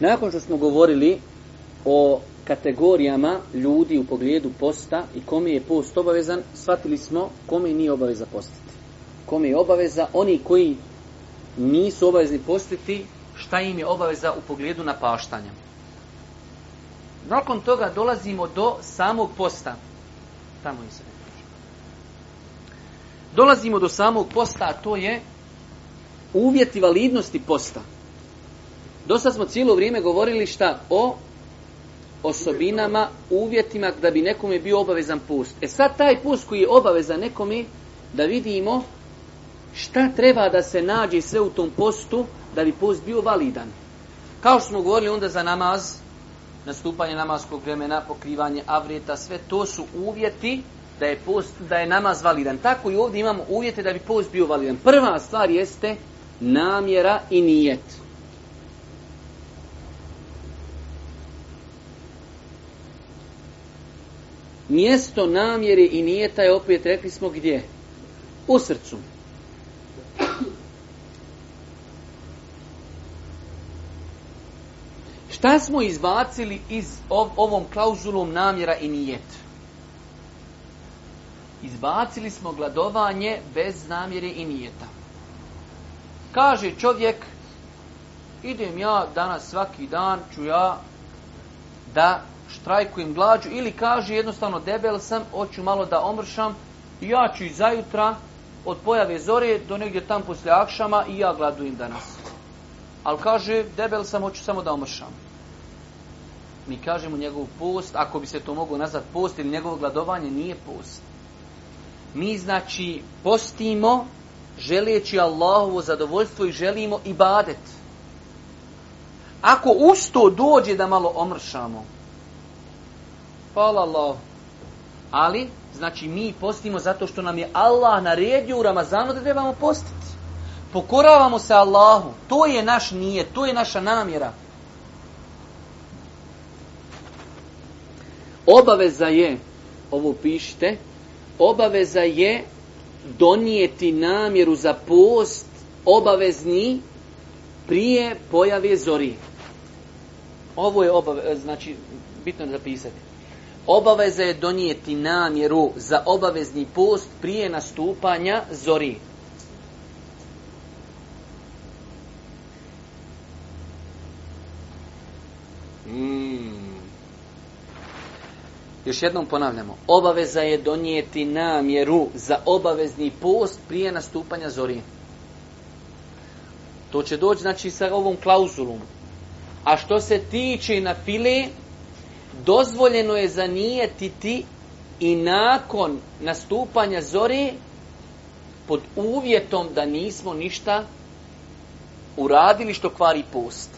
Nakon što smo govorili o kategorijama ljudi u pogledu posta i kome je post obavezan, shvatili smo kome nije obaveza postiti. Kome je obaveza, oni koji nisu obavezni postiti, šta im je obaveza u pogledu napaštanja. Nakon toga dolazimo do samog posta. Tamo je se Dolazimo do samog posta, a to je uvjeti validnosti posta. Dosta smo cijelo vrijeme govorili šta o osobinama, uvjetima da bi nekome bio obavezan post. E sad taj pust koji je obavezan nekome, da vidimo šta treba da se nađe sve u tom postu da bi post bio validan. Kao što smo govorili onda za namaz, nastupanje namaskog vremena, pokrivanje avrieta, sve to su uvjeti da je post, da je namaz validan. Tako i ovdje imamo uvjete da bi post bio validan. Prva stvar jeste namjera i nijet. Mjesto namjere i nijeta je opet, rekli smo gdje? U srcu. Šta smo izbacili iz ov ovom klauzulom namjera i nijet? Izbacili smo gladovanje bez namjere i nijeta. Kaže čovjek, idem ja danas svaki dan, ću ja da štrajkujem glađu ili kaže jednostavno debel sam, hoću malo da omršam, ja ću zajutra od pojave zore do negdje tam poslije akšama i ja gladujem danas. Ali kaže, debel sam, hoću samo da omršam. Mi kažemo njegov post, ako bi se to moglo nazvat post ili njegovo gladovanje, nije post. Mi znači postimo želeći Allahovo zadovoljstvo i želimo ibadet. Ako usto dođe da malo omršamo, Hvala Allah. Ali, znači mi postimo zato što nam je Allah naredio u Ramazanu da trebamo postiti. Pokoravamo se Allahu. To je naš nije, to je naša namjera. Obaveza je, ovo pišite, obaveza je donijeti namjeru za post obavezni prije pojave zori. Ovo je obaveza, znači bitno je zapisati. Obaveza je donijeti namjeru za obavezni post prije nastupanja zori. Hmm. Još jednom ponavljamo. Obaveza je donijeti namjeru za obavezni post prije nastupanja zori. To će doći znači sa ovom klauzulom. A što se tiče na file, dozvoljeno je zanijetiti i nakon nastupanja zore pod uvjetom da nismo ništa uradili što kvari post.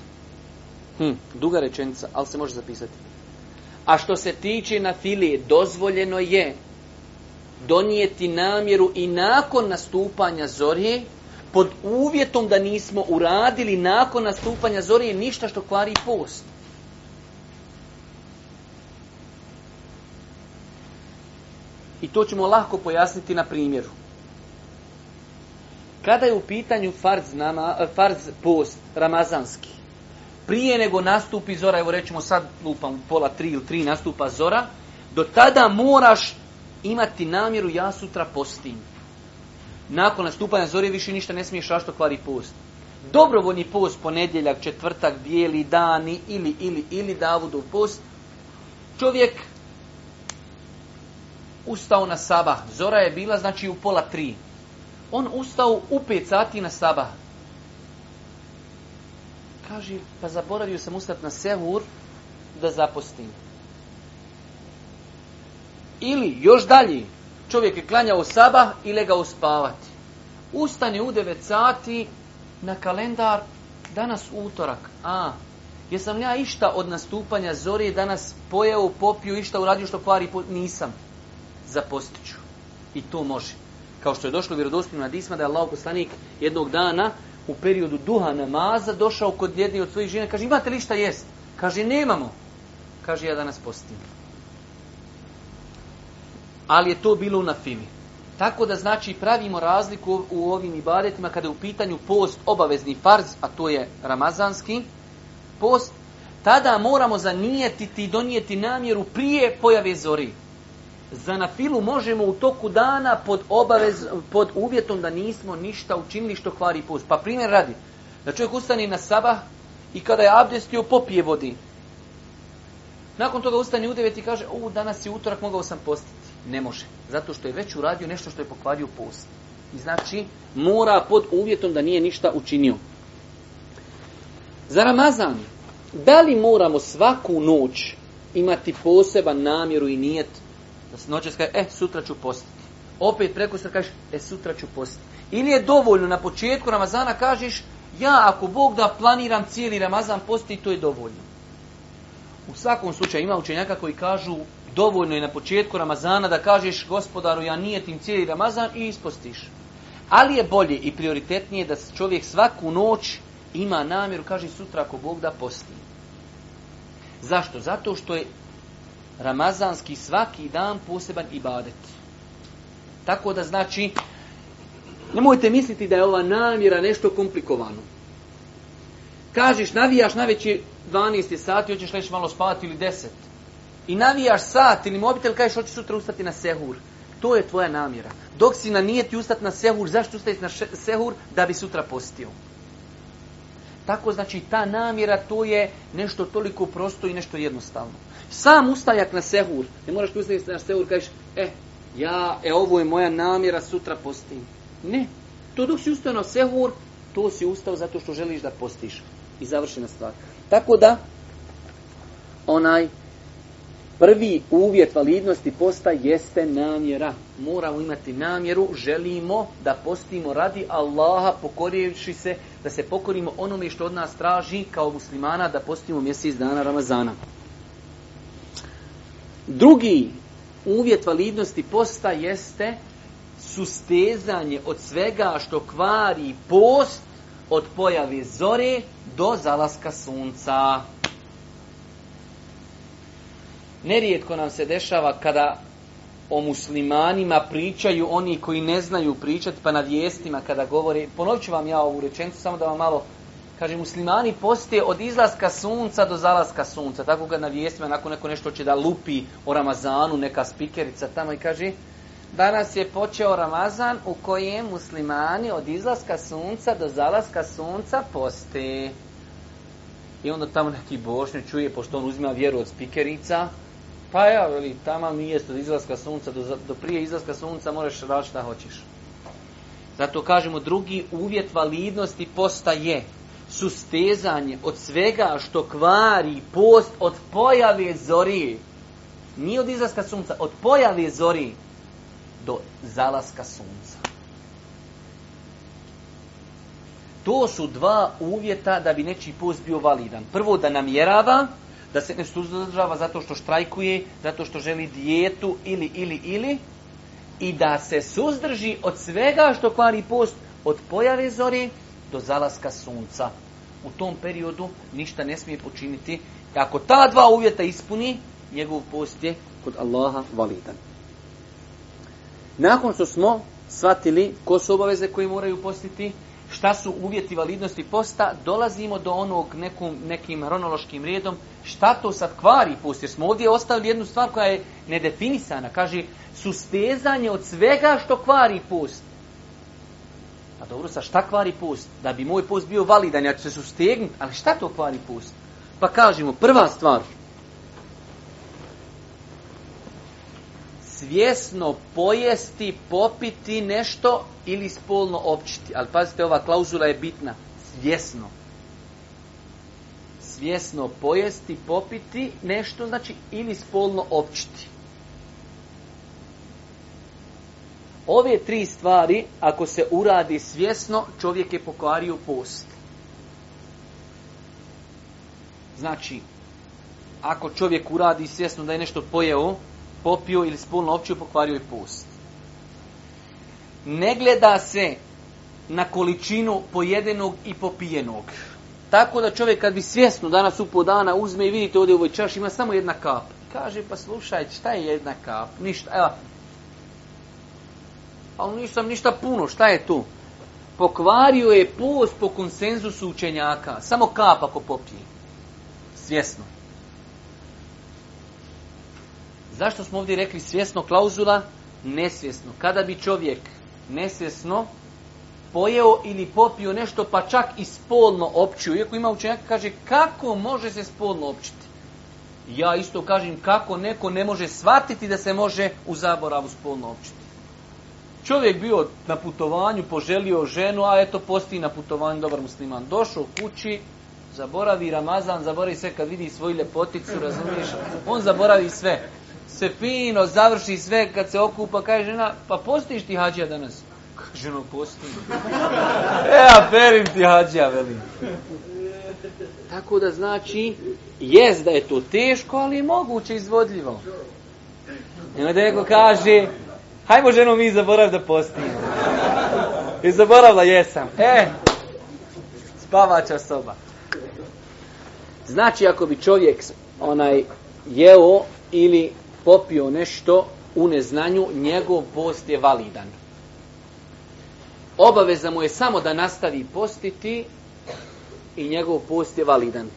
Hm, duga rečenica, ali se može zapisati. A što se tiče na filije, dozvoljeno je donijeti namjeru i nakon nastupanja zorije, pod uvjetom da nismo uradili nakon nastupanja zorije ništa što kvari post. I to ćemo lahko pojasniti na primjeru. Kada je u pitanju farz, nama, eh, post, ramazanski, prije nego nastupi zora, evo rećemo sad lupam pola tri ili tri nastupa zora, do tada moraš imati namjeru ja sutra postim. Nakon nastupanja zore više ništa ne smiješ što kvari post. Dobrovoljni post, ponedjeljak, četvrtak, bijeli dani ili, ili, ili Davudov post, čovjek ustao na sabah. Zora je bila znači u pola tri. On ustao u pet sati na sabah. Kaže, pa zaboravio sam ustati na sehur da zapostim. Ili, još dalje, čovjek je klanjao sabah i legao spavati. Ustane u devet sati na kalendar, danas utorak, a, jesam ja išta od nastupanja zore danas pojeo, popio, išta uradio što kvari, nisam za ću. I to može. Kao što je došlo vjerodostinu na disma da je Allah jednog dana u periodu duha namaza došao kod jedne od svojih žena kaže imate li šta jest? Kaže nemamo. Kaže ja danas postim. Ali je to bilo na fili. Tako da znači pravimo razliku u ovim ibadetima kada je u pitanju post obavezni farz, a to je ramazanski post, tada moramo zanijetiti i donijeti namjeru prije pojave zori za nafilu možemo u toku dana pod, obavez, pod uvjetom da nismo ništa učinili što kvari post. Pa primjer radi, da čovjek ustani na sabah i kada je abdestio popije vodi. Nakon toga ustane u devet i kaže, u, danas je utorak, mogao sam postiti. Ne može, zato što je već uradio nešto što je pokvario post. I znači, mora pod uvjetom da nije ništa učinio. Za Ramazan, da li moramo svaku noć imati poseban namjeru i nijet da noćas kaže, e, sutra ću postiti. Opet preko se kažeš, e, sutra ću postiti. Ili je dovoljno na početku Ramazana kažeš, ja ako Bog da planiram cijeli Ramazan posti, to je dovoljno. U svakom slučaju ima učenjaka koji kažu, dovoljno je na početku Ramazana da kažeš, gospodaru, ja tim cijeli Ramazan i ispostiš. Ali je bolje i prioritetnije da čovjek svaku noć ima namjeru, kaže sutra ako Bog da posti. Zašto? Zato što je ramazanski svaki dan poseban ibadet. Tako da znači, nemojte misliti da je ova namjera nešto komplikovano. Kažeš, navijaš na veći 12 sati, hoćeš leći malo spati ili 10. I navijaš sat ili mobitel, kažeš, hoćeš sutra ustati na sehur. To je tvoja namjera. Dok si na nijeti ustati na sehur, zašto ustaješ na sehur? Da bi sutra postio. Tako znači ta namjera to je nešto toliko prosto i nešto jednostavno. Sam ustajak na sehur. Ne moraš ti ustajati na sehur, kažeš, e, ja, e, ovo je moja namjera, sutra postim. Ne. To dok si ustao na sehur, to si ustao zato što želiš da postiš. I završena stvar. Tako da, onaj, prvi uvjet validnosti posta jeste namjera. Moramo imati namjeru, želimo da postimo radi Allaha, pokorivši se, da se pokorimo onome što od nas traži kao muslimana da postimo mjesec dana Ramazana. Drugi uvjet validnosti posta jeste sustezanje od svega što kvari post od pojave zore do zalaska sunca. Nerijetko nam se dešava kada o muslimanima pričaju oni koji ne znaju pričati, pa na vijestima kada govore, ponovit ću vam ja ovu rečenicu, samo da vam malo Kaže, muslimani poste od izlaska sunca do zalaska sunca. Tako ga na vijestima, nakon neko nešto će da lupi o Ramazanu, neka spikerica tamo i kaže, danas je počeo Ramazan u kojem muslimani od izlaska sunca do zalaska sunca poste. I onda tamo neki bošnje čuje, pošto on uzima vjeru od spikerica, pa ja, veli, tamo nije od izlaska sunca, do, prije izlaska sunca moraš raditi šta hoćeš. Zato kažemo, drugi uvjet validnosti posta je sustezanje od svega što kvari post od pojave zori. Nije od izlaska sunca, od pojave zori do zalaska sunca. To su dva uvjeta da bi nečiji post bio validan. Prvo da namjerava, da se ne suzdržava zato što štrajkuje, zato što želi dijetu ili, ili, ili. I da se suzdrži od svega što kvari post od pojave zori do zalaska sunca u tom periodu ništa ne smije počiniti. Ako ta dva uvjeta ispuni, njegov post je kod Allaha validan. Nakon što smo shvatili ko su obaveze koje moraju postiti, šta su uvjeti validnosti posta, dolazimo do onog nekom, nekim ronološkim redom, šta to sad kvari post, jer smo ovdje ostavili jednu stvar koja je nedefinisana, kaže sustezanje od svega što kvari post. A pa dobro, sa šta kvari post? Da bi moj post bio validan, ja ću se sustegnuti, ali šta to kvari post? Pa kažemo, prva stvar, svjesno pojesti, popiti nešto ili spolno općiti. Ali pazite, ova klauzula je bitna. Svjesno. Svjesno pojesti, popiti nešto, znači ili spolno općiti. Ove tri stvari, ako se uradi svjesno, čovjek je pokvario post. Znači, ako čovjek uradi svjesno da je nešto pojeo, popio ili spolno opće, pokvario je post. Ne gleda se na količinu pojedenog i popijenog. Tako da čovjek kad bi svjesno danas u po dana uzme i vidite ovdje u ovoj čaši ima samo jedna kap. Kaže, pa slušaj, šta je jedna kap? Ništa, evo, ali pa nisam ništa puno, šta je tu? Pokvario je post po konsenzusu učenjaka, samo kap ako popije. Svjesno. Zašto smo ovdje rekli svjesno klauzula? Nesvjesno. Kada bi čovjek nesvjesno pojeo ili popio nešto pa čak i spolno općio, iako ima učenjaka kaže kako može se spolno općiti? Ja isto kažem kako neko ne može shvatiti da se može u zaboravu spolno općiti. Čovjek bio na putovanju, poželio ženu, a eto posti na putovanju, dobar musliman. Došao kući, zaboravi Ramazan, zaboravi sve kad vidi svoju ljepoticu, razumiješ? On zaboravi sve. Se fino, završi sve, kad se okupa, kaže žena, pa postiš ti hađija danas? Kaže no postim. E, a perim ti hađija, veli. Tako da znači, jest da je to teško, ali je moguće izvodljivo. I onda neko kaže, Hajmo ženo mi zaborav da postim. I zaboravila jesam. E, spavača soba. Znači ako bi čovjek onaj jeo ili popio nešto u neznanju, njegov post je validan. Obaveza mu je samo da nastavi postiti i njegov post je validan.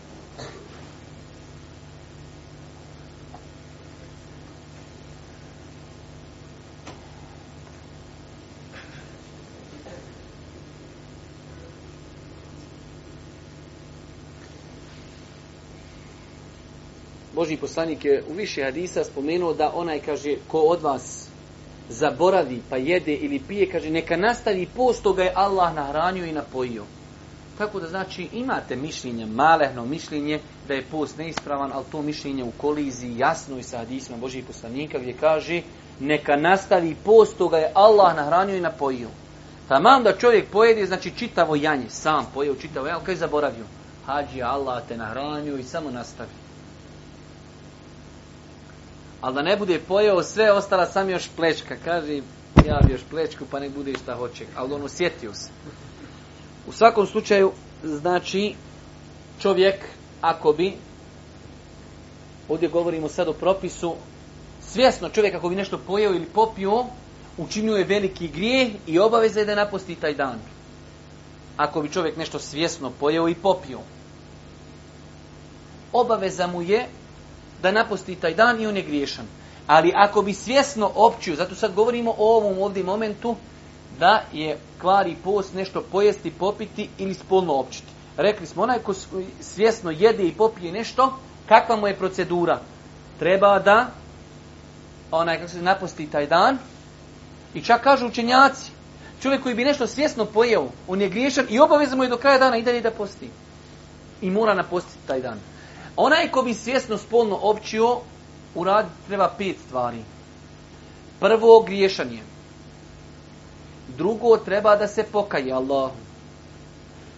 Boži poslanik je u više hadisa spomenuo da onaj, kaže, ko od vas zaboravi pa jede ili pije, kaže, neka nastavi post, ga je Allah nahranio i napojio. Tako da znači imate mišljenje, malehno mišljenje da je post neispravan, ali to mišljenje u koliziji jasno i sa hadisma Božih poslanika gdje kaže neka nastavi post, ga je Allah nahranio i napojio. Tamam da čovjek pojedi, znači čitavo janje, sam pojeo čitavo janje, ali kaj zaboravio? Hađi, Allah te nahranio i samo nastavi ali da ne bude pojeo sve, ostala sam još plečka. Kaže, ja bi još plečku, pa nek bude šta hoće. Ali on osjetio se. U svakom slučaju, znači, čovjek, ako bi, ovdje govorimo sad o propisu, svjesno čovjek ako bi nešto pojeo ili popio, učinio je veliki grije i obaveza je da napusti taj dan. Ako bi čovjek nešto svjesno pojeo i popio. Obaveza mu je da napusti taj dan i on je griješan. Ali ako bi svjesno općio, zato sad govorimo o ovom ovdje momentu, da je kvari post nešto pojesti, popiti ili spolno općiti. Rekli smo, onaj ko svjesno jede i popije nešto, kakva mu je procedura? Treba da onaj kako se napusti taj dan i čak kažu učenjaci, čovjek koji bi nešto svjesno pojeo, on je griješan i obavezno mu je do kraja dana i dalje da posti. I mora napostiti taj dan. Onaj ko bi svjesno spolno općio, uraditi treba pet stvari. Prvo, griješanje. Drugo, treba da se pokaje Allahu.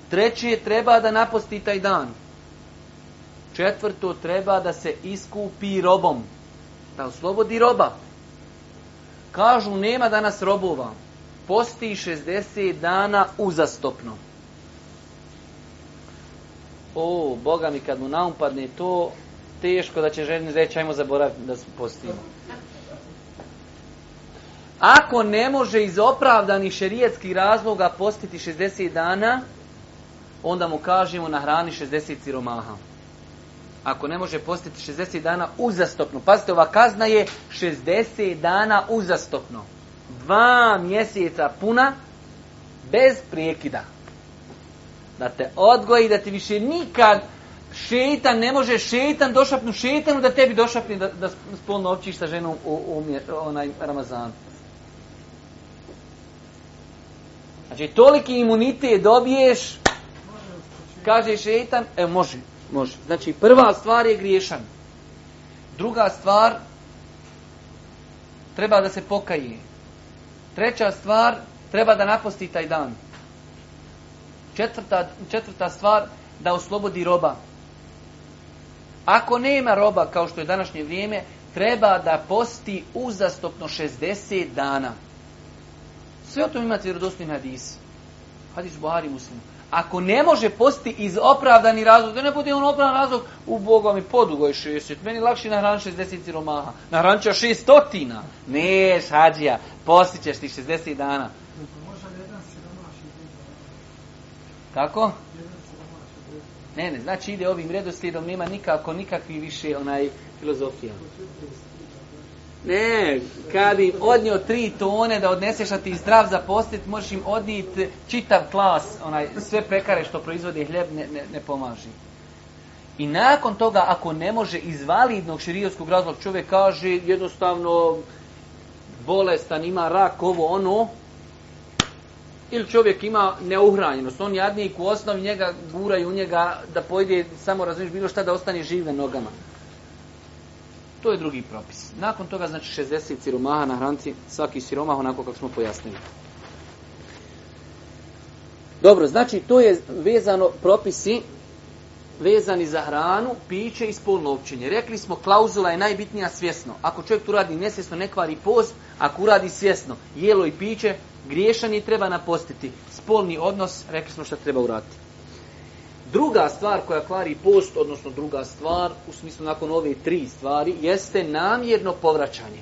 Treće, treba da naposti taj dan. Četvrto, treba da se iskupi robom. Da oslobodi roba. Kažu, nema danas robova. Posti 60 dana uzastopno o, Boga mi kad mu naumpadne to, teško da će ženi reći, ajmo zaboraviti da postimo. Ako ne može iz opravdanih šerijetskih razloga postiti 60 dana, onda mu kažemo na hrani 60 siromaha. Ako ne može postiti 60 dana uzastopno. Pazite, ova kazna je 60 dana uzastopno. Dva mjeseca puna, bez prijekida. Da te odgoji, da ti više nikad šetan, ne može šetan došapnu šetanu da tebi došapni da, da spolno općiš sa ženom u, onaj Ramazan. Znači, toliki imunitet dobiješ, kaže šetan, e može, može. Znači, prva stvar je griješan. Druga stvar, treba da se pokaje. Treća stvar, treba da naposti taj dan. Četvrta, četvrta stvar, da oslobodi roba. Ako nema roba, kao što je današnje vrijeme, treba da posti uzastopno 60 dana. Sve o tom imate vjerodostojni hadis. Hadis Buhari muslim. Ako ne može posti iz opravdani razlog, da ne bude on opravdan razlog, u Boga mi podugo je 60, meni na hran 60 siromaha, na ćeš 600. Ne, šađija, postićeš ćeš ti 60 dana. Kako? Ne, ne, znači ide ovim redoslijedom, nema nikako, nikakvi više onaj filozofija. Ne, kad im odnio tri tone da odneseš, a ti zdrav zaposliti, možeš im odnijeti čitav klas, onaj, sve pekare što proizvode hljeb ne, ne, ne pomaži. I nakon toga, ako ne može iz validnog širijskog razloga, čovjek kaže jednostavno bolestan, ima rak, ovo, ono, ili čovjek ima neuhranjenost, on jadnik u osnovi njega i u njega da pojede samo razumiješ bilo šta da ostane živ na nogama. To je drugi propis. Nakon toga znači 60 siromaha na hranci, svaki siromah onako kako smo pojasnili. Dobro, znači to je vezano propisi vezani za hranu, piće i spolno općenje. Rekli smo, klauzula je najbitnija svjesno. Ako čovjek tu radi nesvjesno, ne kvari post, ako uradi svjesno, jelo i piće, griješan je treba napostiti. Spolni odnos, rekli smo što treba uraditi. Druga stvar koja kvari post, odnosno druga stvar, u smislu nakon ove tri stvari, jeste namjerno povraćanje.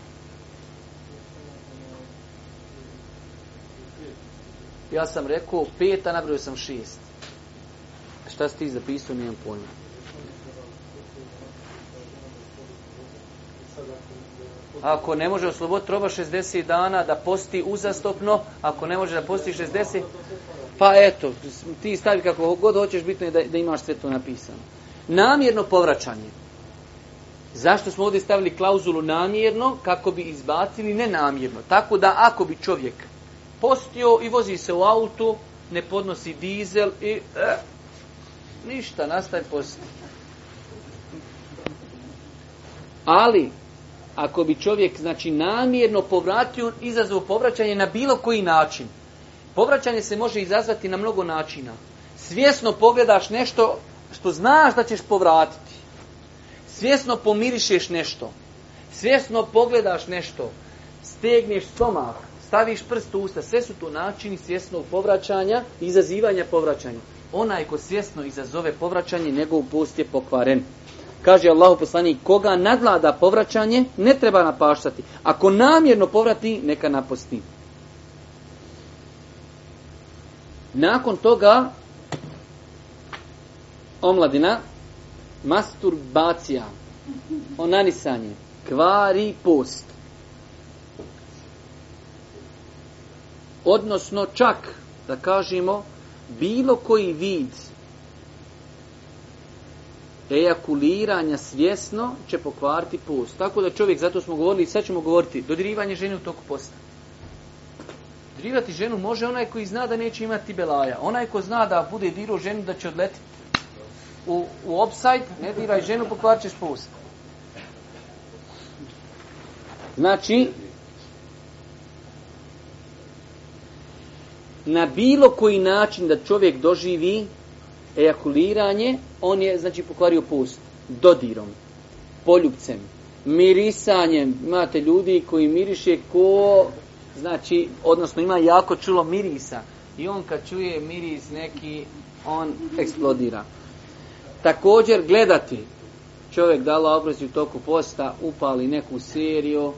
Ja sam rekao pet, a nabrojio sam šest. Šta si ti zapisao, nijem pojma. Ako ne može osloboditi roba 60 dana da posti uzastopno, ako ne može da posti 60, pa eto, ti stavi kako god hoćeš, bitno je da, imaš sve to napisano. Namjerno povraćanje. Zašto smo ovdje stavili klauzulu namjerno? Kako bi izbacili nenamjerno. Tako da ako bi čovjek postio i vozi se u autu, ne podnosi dizel i eh, Ništa, nastaje posti. Ali, ako bi čovjek znači namjerno povratio izazov povraćanje na bilo koji način. Povraćanje se može izazvati na mnogo načina. Svjesno pogledaš nešto što znaš da ćeš povratiti. Svjesno pomirišeš nešto. Svjesno pogledaš nešto. Stegneš stomak, staviš prst u usta. Sve su to načini svjesnog povraćanja izazivanja povraćanja onaj ko svjesno izazove povraćanje, nego post je pokvaren. Kaže Allahu poslanik, koga nadlada povraćanje, ne treba napaštati. Ako namjerno povrati, neka naposti. Nakon toga, omladina, masturbacija, onanisanje, kvari post. Odnosno čak, da kažemo, bilo koji vid ejakuliranja svjesno će pokvariti post. Tako da čovjek, zato smo govorili, sad ćemo govoriti, dodirivanje žene u toku posta. Dodirivati ženu može onaj koji zna da neće imati belaja. Onaj ko zna da bude diru ženu da će odletiti u, u upside, ne diraj ženu, pokvarit ćeš post. Znači, na bilo koji način da čovjek doživi ejakuliranje, on je znači pokvario post. Dodirom, poljubcem, mirisanjem. Imate ljudi koji miriše ko, znači, odnosno ima jako čulo mirisa. I on kad čuje miris neki, on eksplodira. Također gledati. Čovjek dala obrazi u toku posta, upali neku seriju,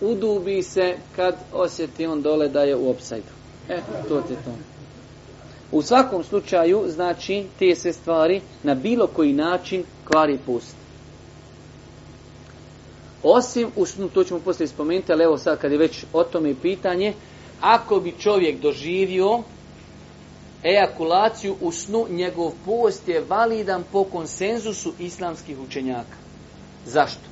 udubi se kad osjeti on dole da je u opsajdu. E, to je to. U svakom slučaju, znači, te se stvari na bilo koji način kvari post. Osim, to ćemo poslije spomenuti, ali evo sad kad je već o tome pitanje, ako bi čovjek doživio ejakulaciju u snu, njegov post je validan po konsenzusu islamskih učenjaka. Zašto?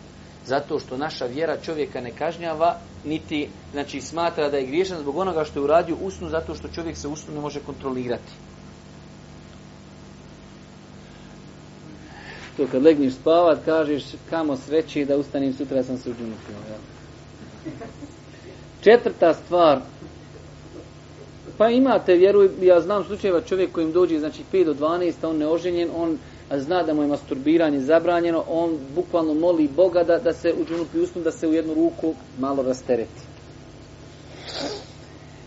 Zato što naša vjera čovjeka ne kažnjava, niti znači, smatra da je griješan zbog onoga što je uradio usnu, zato što čovjek se usnu ne može kontrolirati. To kad legniš spavat, kažeš kamo sreći da ustanim sutra sam se uđunutio. Ja. Četvrta stvar, pa imate, vjeru, ja znam slučajeva čovjek kojim dođe, znači 5 do 12, on neoženjen, on zna da mu je masturbiranje zabranjeno, on bukvalno moli Boga da, da se u džunupi usnu, da se u jednu ruku malo rastereti.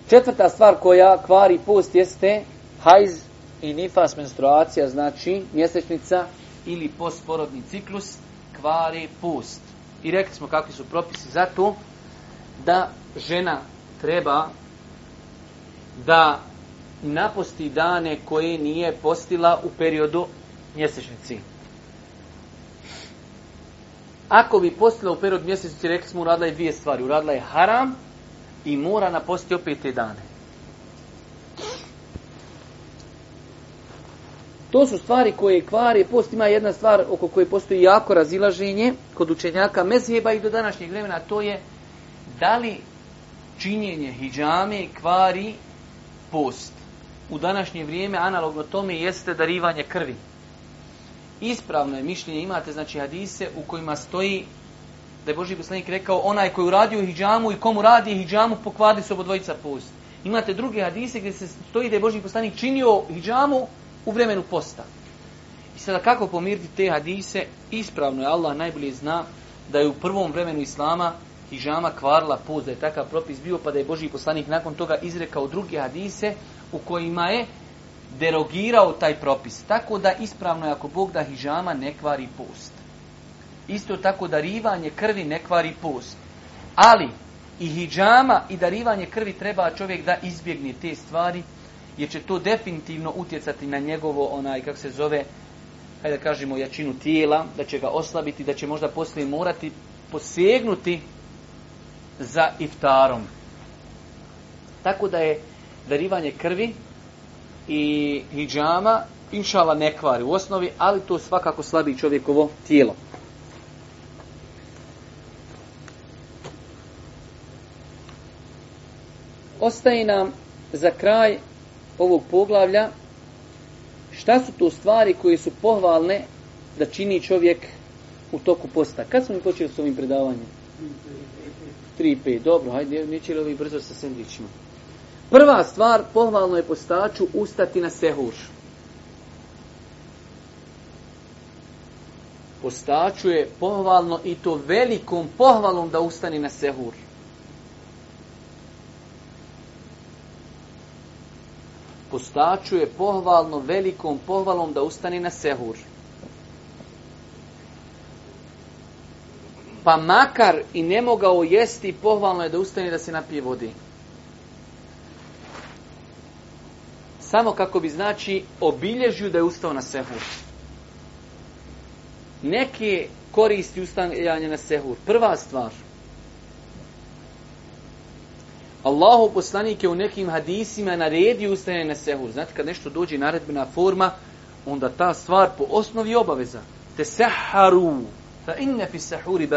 Četvrta stvar koja kvari post jeste hajz i nifas menstruacija, znači mjesečnica ili postporodni ciklus kvari post. I rekli smo kakvi su propisi za to da žena treba da naposti dane koje nije postila u periodu cilj. Ako bi postila u period mjesečnici, rekli smo, uradila je dvije stvari. Uradila je haram i mora posti opet te dane. To su stvari koje kvari post. Ima jedna stvar oko koje postoji jako razilaženje kod učenjaka mezheba i do današnjeg vremena. To je da li činjenje hijjame kvari post. U današnje vrijeme analogno tome jeste darivanje krvi. Ispravno je mišljenje, imate znači hadise u kojima stoji da je Boži poslanik rekao onaj koji uradio hijjamu i komu radi hijjamu pokvadi se obodvojica post. Imate druge hadise gdje se stoji da je Boži poslanik činio hijjamu u vremenu posta. I sada kako pomiriti te hadise? Ispravno je Allah najbolje zna da je u prvom vremenu Islama hijjama kvarila post, da je takav propis bio pa da je Boži poslanik nakon toga izrekao druge hadise u kojima je derogirao taj propis. Tako da ispravno je ako Bog da hižama ne kvari post. Isto tako rivanje krvi ne kvari post. Ali i hijama i darivanje krvi treba čovjek da izbjegne te stvari jer će to definitivno utjecati na njegovo onaj kako se zove hajde da kažemo jačinu tijela, da će ga oslabiti, da će možda poslije morati posegnuti za iftarom. Tako da je darivanje krvi i hijjama, inšala ne kvari u osnovi, ali to svakako slabi čovjekovo tijelo. Ostaje nam za kraj ovog poglavlja šta su to stvari koje su pohvalne da čini čovjek u toku posta. Kad smo mi počeli s ovim predavanjem? 3-5, dobro, hajde, neće li ovi brzo sa sendvičima? Prva stvar, pohvalno je postaču ustati na sehur. Postaču je pohvalno i to velikom pohvalom da ustani na sehur. Postaču je pohvalno velikom pohvalom da ustani na sehur. Pa makar i ne mogao jesti, pohvalno je da ustani da se napije vodi. Samo kako bi znači obilježio da je ustao na sehur. Neke koristi ustajanje na sehur. Prva stvar. Allahu poslanik je u nekim hadisima naredio ustajanje na sehur. Znate kad nešto dođe naredbena forma, onda ta stvar po osnovi obaveza. Te seharu. Fa inne fi sehuri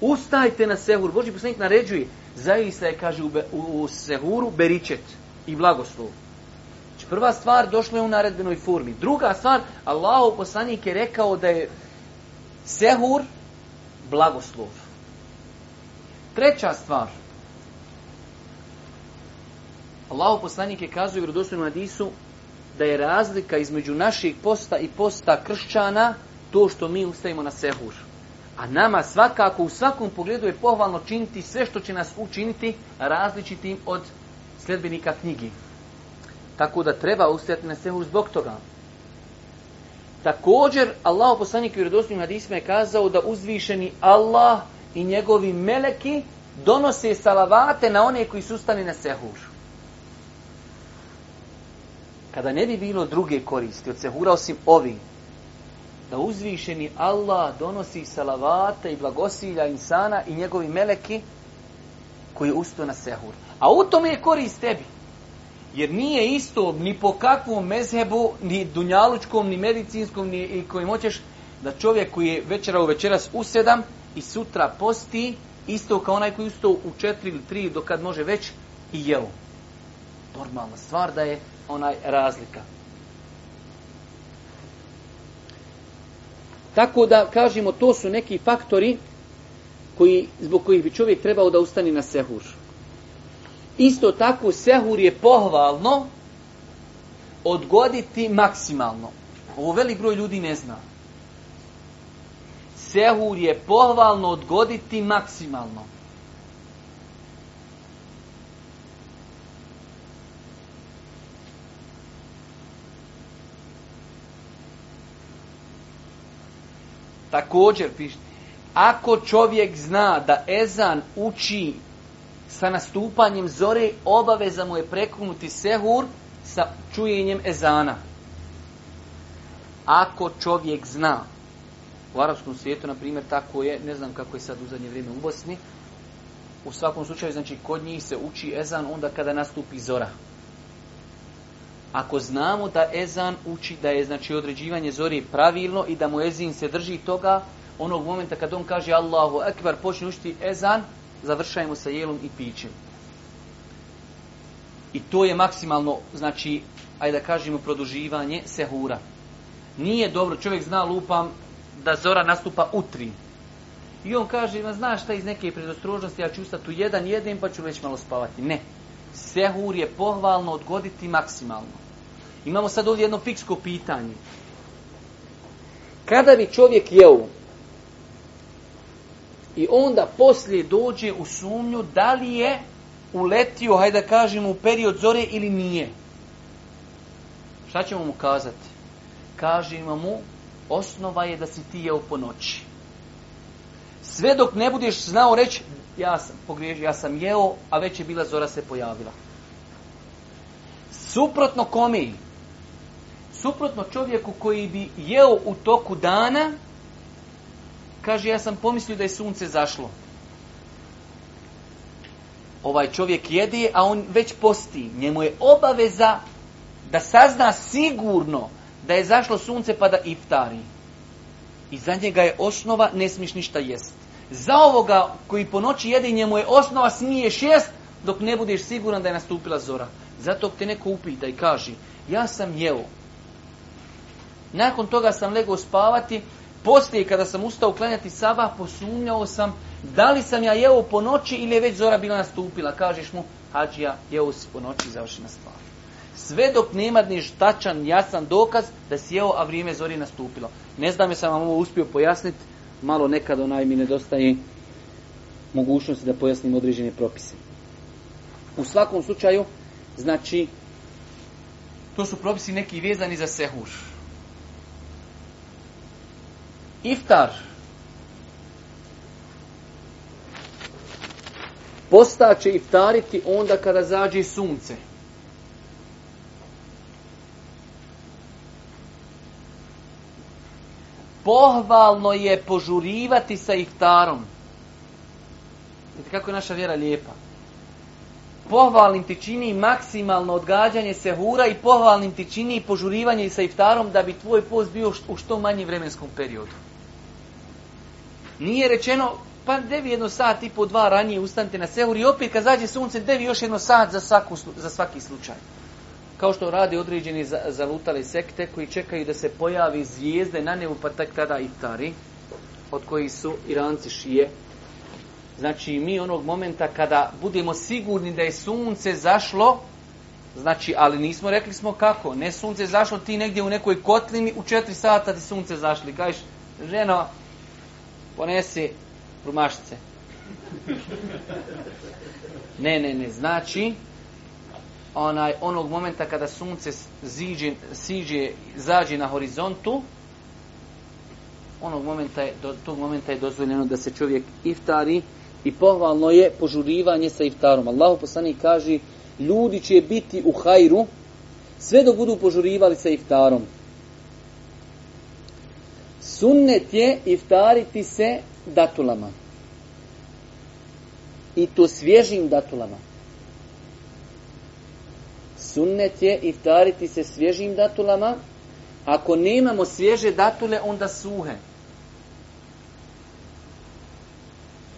Ustajte na sehur. Boži poslanik naređuje. Zaista je, kaže, u, sehuru beričet i blagoslov. Znači prva stvar došlo je u naredbenoj formi. Druga stvar, Allahov poslanik je rekao da je sehur blagoslov. Treća stvar, Allahov poslanik je kazao u vjerodostojnom hadisu da je razlika između naših posta i posta kršćana to što mi ustajemo na sehur. A nama svakako u svakom pogledu je pohvalno činiti sve što će nas učiniti različitim od sljedbenika knjigi. Tako da treba ustajati na sehur zbog toga. Također, Allah poslanik u vjerodostojnim hadisima je kazao da uzvišeni Allah i njegovi meleki donose salavate na one koji su na sehur. Kada ne bi bilo druge koristi od sehura osim ovi, da uzvišeni Allah donosi salavate i blagosilja insana i njegovi meleki koji je ustao na sehur. A u tome je korist tebi. Jer nije isto ni po kakvom mezhebu, ni dunjalučkom, ni medicinskom, ni kojim hoćeš, da čovjek koji je večera u večeras u sedam i sutra posti, isto kao onaj koji ustao u četiri ili tri, do kad može već, i jeo. Normalna stvar da je onaj razlika. Tako da, kažemo, to su neki faktori koji, zbog kojih bi čovjek trebao da ustani na sehur. Isto tako sehur je pohvalno odgoditi maksimalno. Ovo velik broj ljudi ne zna. Sehur je pohvalno odgoditi maksimalno. Također ako čovjek zna da ezan uči sa nastupanjem zore obaveza mu je prekunuti sehur sa čujenjem ezana. Ako čovjek zna, u arapskom svijetu, na primjer, tako je, ne znam kako je sad u zadnje vrijeme u Bosni, u svakom slučaju, znači, kod njih se uči ezan onda kada nastupi zora. Ako znamo da ezan uči da je znači određivanje zori pravilno i da mu ezin se drži toga, onog momenta kad on kaže Allahu Akbar, počne učiti ezan, završajemo sa jelom i pićem. I to je maksimalno, znači, ajde da kažemo, produživanje sehura. Nije dobro, čovjek zna lupam da zora nastupa u tri. I on kaže, ma znaš šta iz neke predostrožnosti, ja ću ustati u jedan, jedin, pa ću već malo spavati. Ne. Sehur je pohvalno odgoditi maksimalno. Imamo sad ovdje jedno fiksko pitanje. Kada bi čovjek jeo i onda poslije dođe u sumnju da li je uletio, hajde da kažemo, u period zore ili nije. Šta ćemo mu kazati? Kažemo mu, osnova je da si ti jeo po noći. Sve dok ne budeš znao reći, ja sam pogriješio, ja sam jeo, a već je bila zora se pojavila. Suprotno kome suprotno čovjeku koji bi jeo u toku dana, kaže ja sam pomislio da je sunce zašlo. Ovaj čovjek jedi, a on već posti. Njemu je obaveza da sazna sigurno da je zašlo sunce pa da iftari. I za njega je osnova ne smiješ ništa jest. Za ovoga koji po noći jede njemu je osnova smiješ jest dok ne budeš siguran da je nastupila zora. Zato te neko upita i kaže ja sam jeo. Nakon toga sam legao spavati poslije kada sam ustao uklanjati sava, posumnjao sam da li sam ja jeo po noći ili je već zora bila nastupila. Kažeš mu, hađija, jeo si po noći završena stvar. Sve dok nema ništačan jasan dokaz da si jeo, a vrijeme zori nastupilo. Ne znam jesam vam ovo uspio pojasniti, malo nekad onaj mi nedostaje mogućnosti da pojasnim određene propise. U svakom slučaju, znači, to su propisi neki vezani za sehuš iftar. Posta će iftariti onda kada zađe sunce. Pohvalno je požurivati sa iftarom. Vidite kako je naša vjera lijepa. Pohvalnim ti čini maksimalno odgađanje sehura i pohvalnim ti čini požurivanje sa iftarom da bi tvoj post bio u što manji vremenskom periodu. Nije rečeno, pa devi jedno sat i po dva ranije ustanite na seur i opet kad zađe sunce devi još jedno sat za, za svaki slučaj. Kao što radi određeni zalutali sekte koji čekaju da se pojavi zvijezde na nebu pa tek tada Tari, od kojih su Iranci šije. Znači mi onog momenta kada budemo sigurni da je sunce zašlo, Znači, ali nismo rekli smo kako. Ne sunce zašlo ti negdje u nekoj kotlini u četiri sata ti sunce zašli. Kažeš, ženo, ponesi rumašice. Ne, ne, ne, znači onaj, onog momenta kada sunce ziđe, siđe, zađe na horizontu, onog momenta je, do tog momenta je dozvoljeno da se čovjek iftari i pohvalno je požurivanje sa iftarom. Allahu poslanik kaže, ljudi će biti u hajru sve dok budu požurivali sa iftarom sunnet je iftariti se datulama. I to svježim datulama. Sunnet je iftariti se svježim datulama. Ako nemamo svježe datule, onda suhe.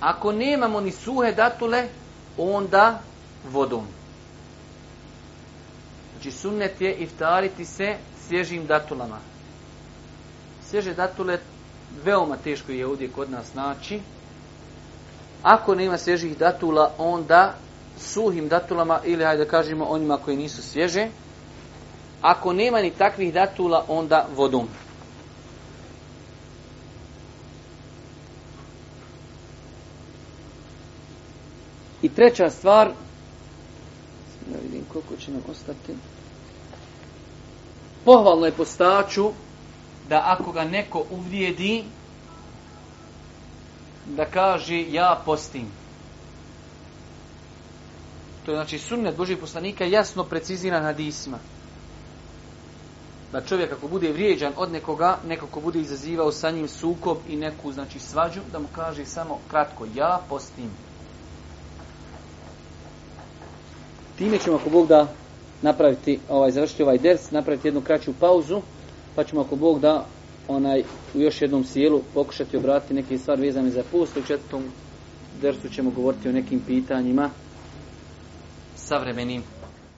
Ako nemamo ni suhe datule, onda vodom. Znači sunnet je iftariti se svježim datulama. Svježe datule veoma teško je ovdje kod nas naći. Ako nema svježih datula, onda suhim datulama ili hajde da kažemo onima koji nisu svježe. Ako nema ni takvih datula, onda vodom. I treća stvar, da vidim koliko će nam ostati, pohvalno je postaču da ako ga neko uvrijedi, da kaže ja postim. To je znači sunnet Božih poslanika jasno precizirana disma. Da čovjek ako bude vrijeđan od nekoga, neko ko bude izazivao sa njim sukob i neku znači svađu, da mu kaže samo kratko ja postim. Time ćemo ako Bog da napraviti ovaj završiti ovaj ders, napraviti jednu kraću pauzu pa ćemo ako Bog da onaj u još jednom sjelu pokušati obratiti neke stvari vezane za post. U četvrtom dersu ćemo govoriti o nekim pitanjima savremenim